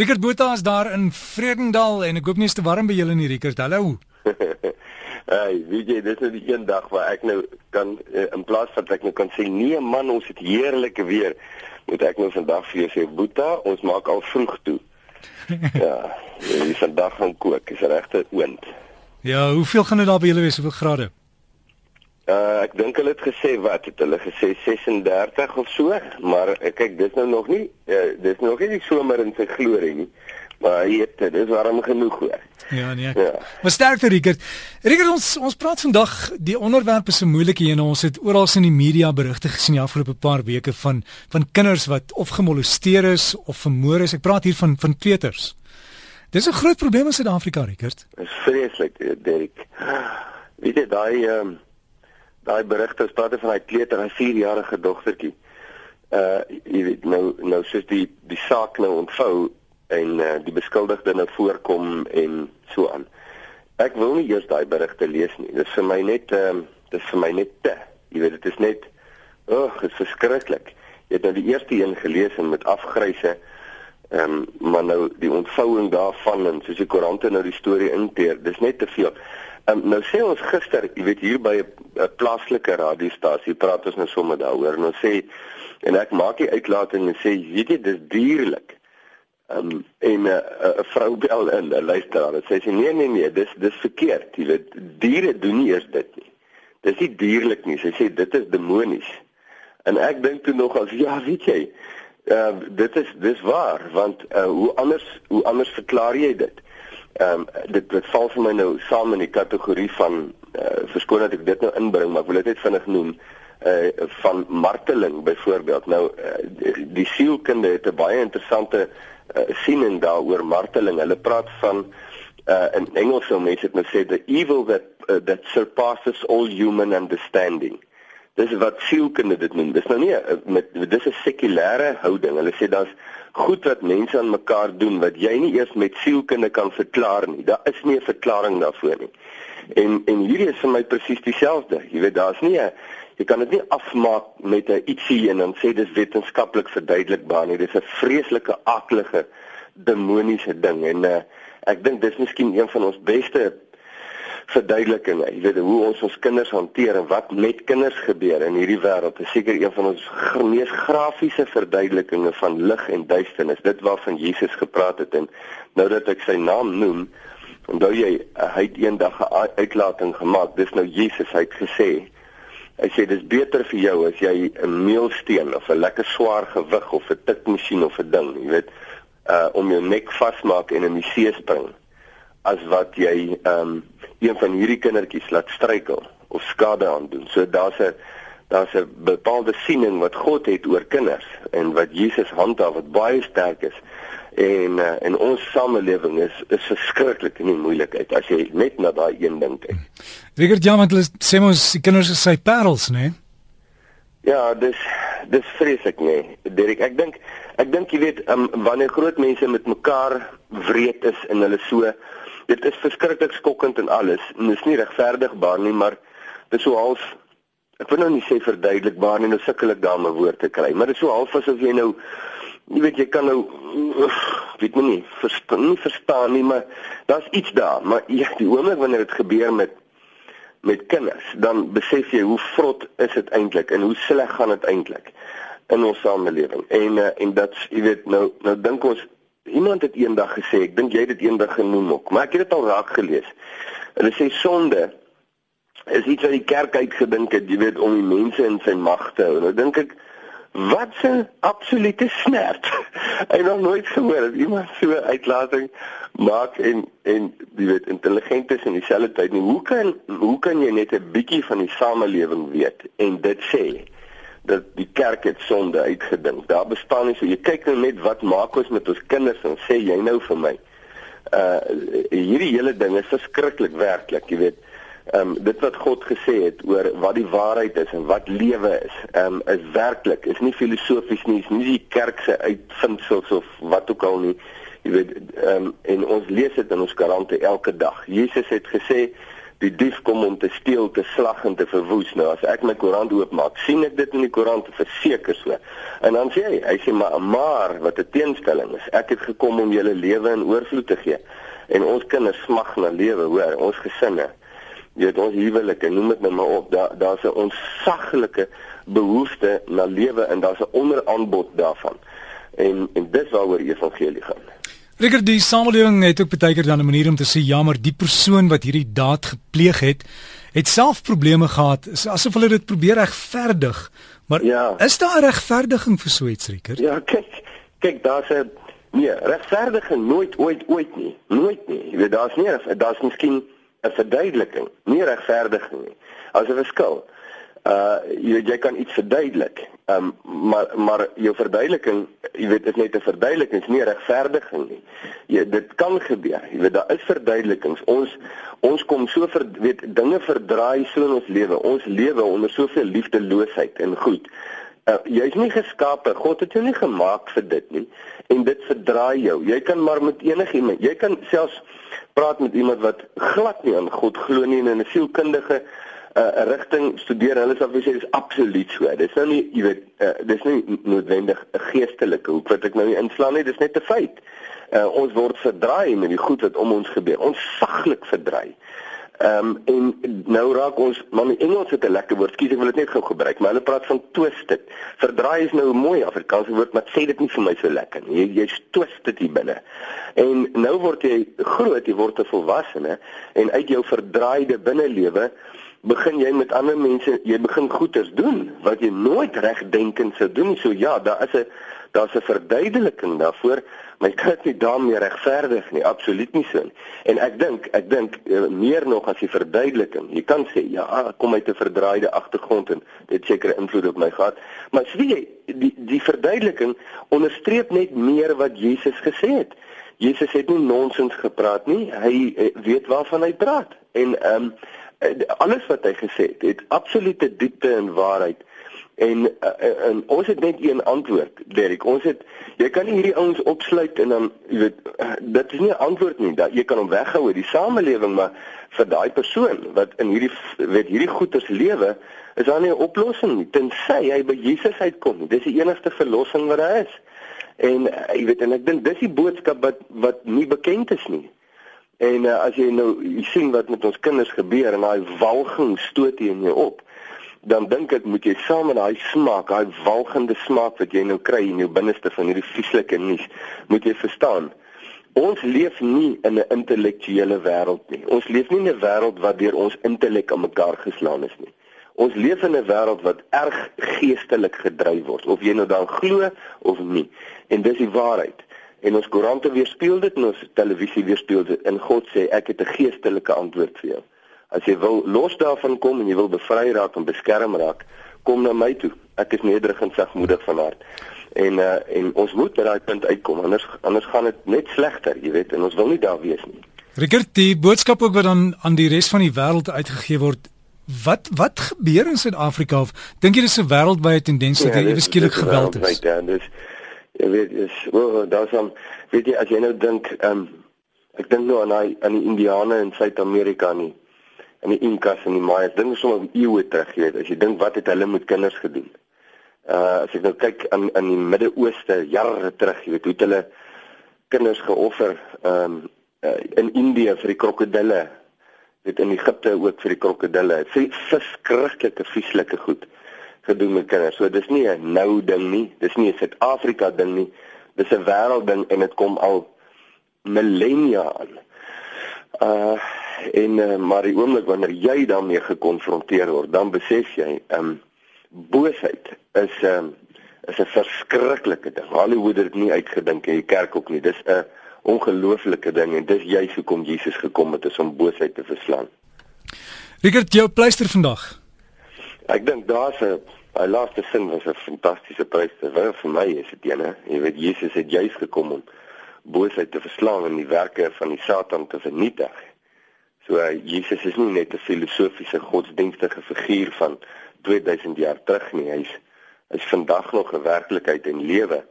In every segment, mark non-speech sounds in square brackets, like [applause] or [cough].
Rickert Botha is daar in Vredendal en ek hoop nie is te warm by julle nie Rickert. Hallo. [laughs] Hey, weet jy, dis nou die een dag waar ek nou kan eh, in plaas van ek nou kan sê nee man, ons het heerlike weer, moet ek nou vandag vir jou sê Boeta, ons maak al vroeg toe. [laughs] ja, die vandag gaan kook, is regte oond. Ja, hoeveel gaan dit daar by julle wees? Hoeveel grade? Uh ek dink hulle het gesê wat het hulle gesê 36 of so, maar ek kyk dis nou nog nie uh, dis nog nie die somer in sy glorie nie. Maar dit dis warm genoeg hoor. Ja nee. Ja. Maar sterkte Rickert. Rickert ons ons praat vandag die onderwerp is 'n moeilike een. Ons het oral in die media berigte gesien die afgelope paar weke van van kinders wat of gemolesteer is of vermoor is. Ek praat hier van van kleuters. Dis 'n groot probleem in Suid-Afrika, Rickert. Dis vreeslik, Derek. Weet jy daai ehm um, daai berigte spraak van daai kleuter, 'n 4-jarige dogtertjie. Uh jy weet nou nou soos die die saak nou ontvou en uh, die beskuldigde nou voorkom en so aan. Ek wil nie eers daai berigte lees nie. Dit is vir my net ehm uh, dit is vir my net te. Jy weet dit is net ag, dit is verskriklik. Jy het nou die eerste een gelees en met afgryse ehm um, maar nou die ontvouing daarvan en soos die koerante nou die storie inteer, dis net te veel. Um, nou sê ons gister, jy weet hier by 'n plaaslike radiostasie praat ons nou sommer daaroor en ons sê en ek maak die uitlating en sê weet jy dis dierlik. Ehm um, en 'n uh, 'n vrou bel in 'n luisteraar en sê sy nee nee nee, dis dis verkeerd. Jy weet diere doen nie eers dit nie. Dis nie dierlik nie. Sy sê dit is demonies. En ek dink toe nog as ja, weet jy, uh, dit is dis waar want uh, hoe anders hoe anders verklaar jy dit? Ehm um, dit dit val vir my nou saam in die kategorie van uh, verskoon dat ek dit nou inbring, maar ek wil dit net vinnig noem uh van marteling byvoorbeeld. Nou uh, die, die sielkunde het 'n baie interessante uh, siening daaroor marteling. Hulle praat van uh in Engels sou mense dit nou sê the evil that uh, that surpasses all human understanding. Dis wat sielkunde dit noem. Dis nou nie met dis 'n sekulêre houding. Hulle sê daar's goed wat mense aan mekaar doen wat jy nie eers met sielkunde kan verklaar nie. Daar is nie 'n verklaring daarvoor nie. En en hierdie is vir my presies dieselfde. Jy weet daar's nie 'n jy kan dit nie afmaak met 'n ietsie en dan sê dis wetenskaplik verduidelikbaar nie. Dis 'n vreeslike aaklige demoniese ding en uh, ek dink dis miskien een van ons beste verduideliking. Jy weet hoe ons ons kinders hanteer en wat met kinders gebeur in hierdie wêreld. Is seker een van ons mees grafiese verduidelikinge van lig en duisternis. Dit waarvan Jesus gepraat het en nou dat ek sy naam noem, onthou jy hy het eendag 'n uitlating gemaak. Dis nou Jesus hy het gesê Hy sê dis beter vir jou as jy 'n meelsteen of 'n lekker swaar gewig of 'n tikmasjien of 'n ding, jy weet, uh om jou nek vasmaak en in die see spring as wat jy ehm um, een van hierdie kindertjies laat struikel of skade aandoen. So daar's 'n daar's 'n bepaalde siening wat God het oor kinders en wat Jesus handhaaf wat baie sterk is. En uh, en ons samelewing is is verskriklik in die moeilikheid as jy net na daai een ding kyk. Rigert Jamant sê ons die kinders is sy parels, né? Nee? Ja, dis dis vreeslik nê. Nee. Derek, ek dink ek dink jy weet um, wanneer groot mense met mekaar wreed is en hulle so dit is verskriklik skokkend en alles. Dit is nie regverdigbaar nie, maar dit is so half ek wil nou nie sê verduidelikbaar nie, nou sukkel ek daarmee woorde te kry, maar dit is so half asof jy nou jy weet jy kan nou weet my nie verstaan nie verstaan nie, maar daar's iets daar, maar ja, die oomblik wanneer dit gebeur met met kinders, dan besef jy hoe vrot is dit eintlik en hoe sleg gaan dit eintlik in ons samelewing. En uh, en dat jy weet nou nou dink ons Iemand het eendag gesê, ek dink jy het dit eendag genoem ook, maar ek het dit al raak gelees. Hulle sê sonde is iets wat die kerk uitgedink het, jy weet, om die mense in sy mag te hou. Nou dink ek wat 'n absolute snert. ek [laughs] het nog nooit gehoor dat iemand so 'n uitlating maak en en jy weet intelligent is in dieselfde tyd nie. Hoe kan hoe kan jy net 'n bietjie van die samelewing weet en dit sê? Dat die kerk het sonde uitgedink. Daar bestaan nie so jy kyk nou net wat maak ons met ons kinders en sê jy nou vir my. Uh hierdie hele ding is verskriklik werklik, jy weet. Ehm um, dit wat God gesê het oor wat die waarheid is en wat lewe is, ehm um, is werklik. Is nie filosofies nie, is nie die kerk se uitvindsels of wat ook al nie. Jy weet ehm um, en ons lees dit in ons koerante elke dag. Jesus het gesê die dief kom om te steel, te slag en te verwoes. Nou as ek my koerant oopmaak, sien ek dit in die koerant verseker so. En dan sê hy, hy sê maar maar wat 'n teenstelling is. Ek het gekom om julle lewe in oorvloed te gee. En ons kinders smag na lewe, hoor, ons gesinne. Jy weet ons huwelike, noem dit nou maar op. Daar daar's 'n onsaglike behoefte na lewe en daar's 'n onderaanbod daarvan. En en dis waaroor evangelie gaan. Rikker die samelewing het ook baie keer dan 'n manier om te sê ja, maar die persoon wat hierdie daad gepleeg het, het self probleme gehad. Asof hulle dit probeer regverdig. Maar ja. is daar regverdiging vir so iets, Rikker? Ja, kyk, kyk, daar's 'n nee, regverdiging nooit ooit ooit nie. Nooit nie. Jy weet daar's nie daar's miskien 'n verduideliking, nie regverdiging nie. As 'n verskil uh jy jy kan iets verduidelik. Ehm um, maar maar jou verduideliking, jy weet is net 'n verduideliking, is nie regverdiging nie. Jy dit kan gebeur. Jy weet daar is verduidelikings. Ons ons kom so ver weet dinge verdraai so in ons lewe. Ons lewe onder soveel liefdeloosheid en goed. Uh, jy's nie geskape. God het jou nie gemaak vir dit nie. En dit verdraai jou. Jy kan maar met enigiemand, jy kan selfs praat met iemand wat glad nie aan God glo nie en 'n sielkundige 'n uh, rigting studeer. Hulle sê vir sê dis absoluut so. Dis nou nie, jy weet, uh, dis nie noodwendig 'n geestelike hoek wat ek nou nie inslaan nie. Dis net 'n feit. Uh, ons word verdraai met die goed wat om ons gebeur. Ons saglik verdraai. Ehm um, en nou raak ons maar in Engels het 'n lekker woord. Skus ek wil dit net gou gebruik, maar hulle praat van twisted. Verdraai is nou 'n mooi Afrikaanse woord, maar sê dit nie vir my so lekker nie. Jy jy's twisted hier binne. En nou word jy groot, jy word 'n volwassene en uit jou verdraaide binnelewe begin jy met ander mense, jy begin goeders doen wat jy nooit regdenkend sou doen. So ja, daar is 'n daar's 'n verduideliking daarvoor, maar jy kan dit nie daarmee regverdig nie, absoluut nie so nie. En ek dink, ek dink eh, meer nog as die verduideliking. Jy kan sê ja, kom uit 'n verdraaide agtergrond en dit seker invloed op my gehad, maar sê jy die die verduideliking onderstreep net meer wat Jesus gesê het. Jesus het nie nonsens gepraat nie. Hy eh, weet waarvan hy praat. En ehm um, alles wat hy gesê het, het absolute diepte en waarheid. En, uh, en ons het net een antwoord, Derek. Ons het jy kan nie hierdie ouens opsluit en dan jy weet uh, dit is nie 'n antwoord nie. Dat jy kan hom weghou uit die samelewing, maar vir daai persoon wat in hierdie weet hierdie goeters lewe, is daar nie 'n oplossing nie tensy hy by Jesus uitkom. Dis die enigste verlossing wat daar is. En jy weet en ek dink dis die boodskap wat wat nie bekend is nie. En uh, as jy nou sien wat met ons kinders gebeur en daai walging stoot hier in jou op, dan dink ek moet jy saam met daai smaak, daai walgende smaak wat jy nou kry in jou binneste van hierdie vieslike nuus, moet jy verstaan. Ons leef nie in 'n intellektuele wêreld nie. Ons leef nie in 'n wêreld wat deur ons intellek aan mekaar geslaan is nie. Ons leef in 'n wêreld wat erg geestelik gedryf word, of jy nou dan glo of nie. En dis die waarheid. En ons koerante weerspieël dit en ons televisie weerspieël dit. En God sê ek het 'n geestelike antwoord vir jou. As jy wil los daarvan kom en jy wil bevry raak en beskerm raak, kom na my toe. Ek is nederig en sagmoedig van hart. En uh en ons moet by daai punt uitkom anders anders gaan dit net slegter, jy weet, en ons wil nie daar wees nie. Rickert, die boodskap ook wat dan aan die res van die wêreld uitgegee word, wat wat gebeur in Suid-Afrika dink jy dis 'n wêreldwye tendens dat ja, ewe skielik geweld is? Ja, dis jy weet is o, oh, daar's dan weet jy as jy nou dink ehm um, ek dink nou aan daai aan die Indiane in Suid-Amerika nie en die Inkas en die Mayas dinge sommer eeue terug jy weet as jy dink wat het hulle met kinders gedoen? Uh as ek nou kyk aan in die Midde-Ooste jare terug jy weet hoe het hulle kinders geoffer ehm um, uh, in Indië vir die krokodille weet in Egipte ook vir die krokodille. Vir verskriklike vieslike goed gedoen met kinders. So dis nie 'n nou ding nie. Dis nie 'n Suid-Afrika ding nie. Dis 'n wêreld ding en dit kom al millennia aan. Uh en uh, maar die oomblik wanneer jy daarmee gekonfronteer word, dan besef jy, ehm um, boosheid is ehm um, is 'n verskriklike ding. Hollywood het dit nie uitgedink en die kerk ook nie. Dis 'n ongelooflike ding en dis juist hoekom Jesus gekom het om boosheid te verslaan. Richard, jou pleister vandag. Ek dink daar's 'n hy laaste sin was 'n fantastiese pleister. Vir vir my is dit ene, jy weet Jesus het juis gekom om boosheid te verslaan en die werke van die Satan te vernietig. So uh, Jesus is nie net 'n filosofiese godsdienstige figuur van 2000 jaar terug nie. Hy's is vandag nog 'n werklikheid en lewe.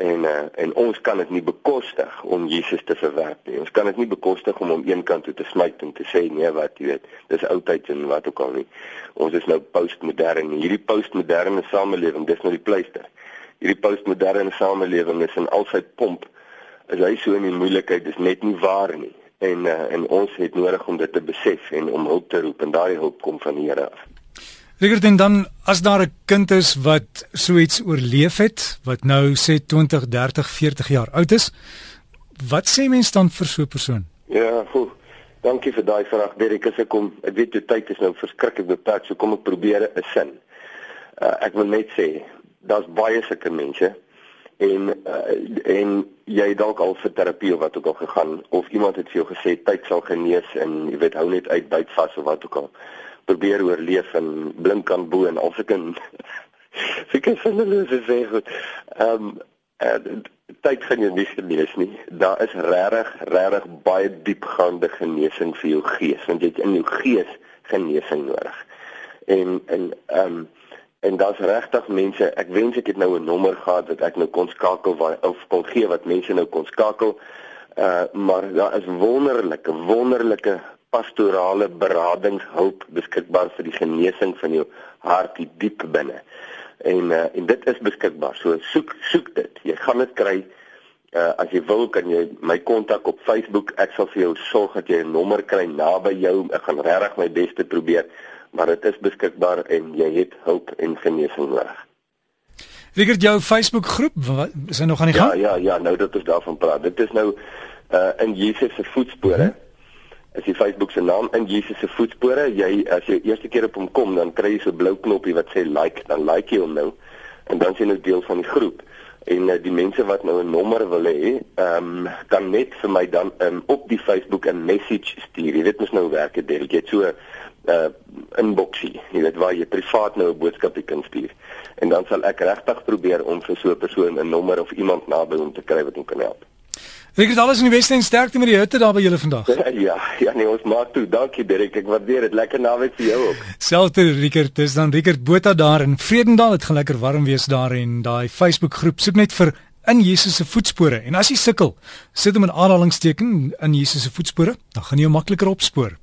En uh, en ons kan dit nie bekostig om Jesus te verwerp nie. Ons kan dit nie bekostig om hom eenkant toe te smyt en te sê nee wat jy weet, dis oudheid en wat ook al nie. Ons is nou postmodern. Hierdie postmoderne samelewing, dis nou die pleister. Hierdie postmoderne samelewing is in al sy pomp. As hy so in die moeilikheid is net nie waar nie. En uh, en ons het nodig om dit te besef en om hulp te roep en daai hulp kom van die Here af. Rigert en dan as daar 'n kind is wat so iets oorleef het, wat nou sê 20, 30, 40 jaar oud is, wat sê mens dan vir so 'n persoon? Ja, goed. Dankie vir daai vraag, Derek. Ek kom, ek weet jou tyd is nou verskriklik beperk, so kom ek probeer 'n sin. Uh, ek wil net sê, daar's baie sulke mense en uh, en jy dalk al vir terapie of wat ook al gegaan of iemand het vir jou gesê tyd sal genees en jy weet hou net uit byt vas of wat ook al probeer oorleef en blink aan bo en al sulke [laughs] sulke sinnelose sê goed. Ehm um, tyd gaan jy nie genees nie. Daar is regtig regtig baie diepgaande genesing vir jou gees want jy het in jou gees genesing nodig. En en ehm um, en daar's regtig mense ek wens ek het nou 'n nommer gehad wat ek nou kon skakel of kon gee wat mense nou kon skakel uh maar daar is wonderlike wonderlike pastorale beradingshulp beskikbaar vir die genesing van jou hart diep binne. En uh, en dit is beskikbaar. So soek soek dit. Jy gaan dit kry. Uh, as jy wil kan jy my kontak op Facebook. Ek sal vir jou sorg dat jy 'n nommer kry naby jou. Ek gaan regtig my bes te probeer, maar dit is beskikbaar en jy het hulp en genesing nodig. Rigert jou Facebook groep, is hy nog aan die ja, gang? Ja, ja, ja, nou dat ons daarvan praat. Dit is nou uh in Jesus se voetspore. Mm -hmm is die Facebook se naam in Jesus se voetspore. Jy as jy eerste keer op hom kom, dan kry jy so 'n blou knoppie wat sê like, dan like jy hom nou en dan sien jy nou deel van die groep. En uh, die mense wat nou 'n nommer wil hê, ehm um, kan net vir my dan um, op die Facebook 'n message stuur. Jy weet mos nou werk dit, jy het so 'n uh, inboxie, jy weet waar jy privaat nou 'n boodskapie kan stuur. En dan sal ek regtig probeer om vir so 'n persoon 'n nommer of iemand naby hom te kry wat hom kan help. Ek het alles in die Weste en sterkte met die hitte daar by julle vandag. [laughs] Ja, ja nee, ons maak toe. Dankie Derek, ek waardeer dit. Lekker naweek vir jou ook. Selfde Rickert, dis dan Rickert Botha daar in Vredendal. Dit gaan lekker warm wees daar en daai Facebook groep soek net vir in Jesus se voetspore. En as jy sukkel, sit hom in aanhalingsteken in Jesus se voetspore, dan gaan jy hom makliker opspoor.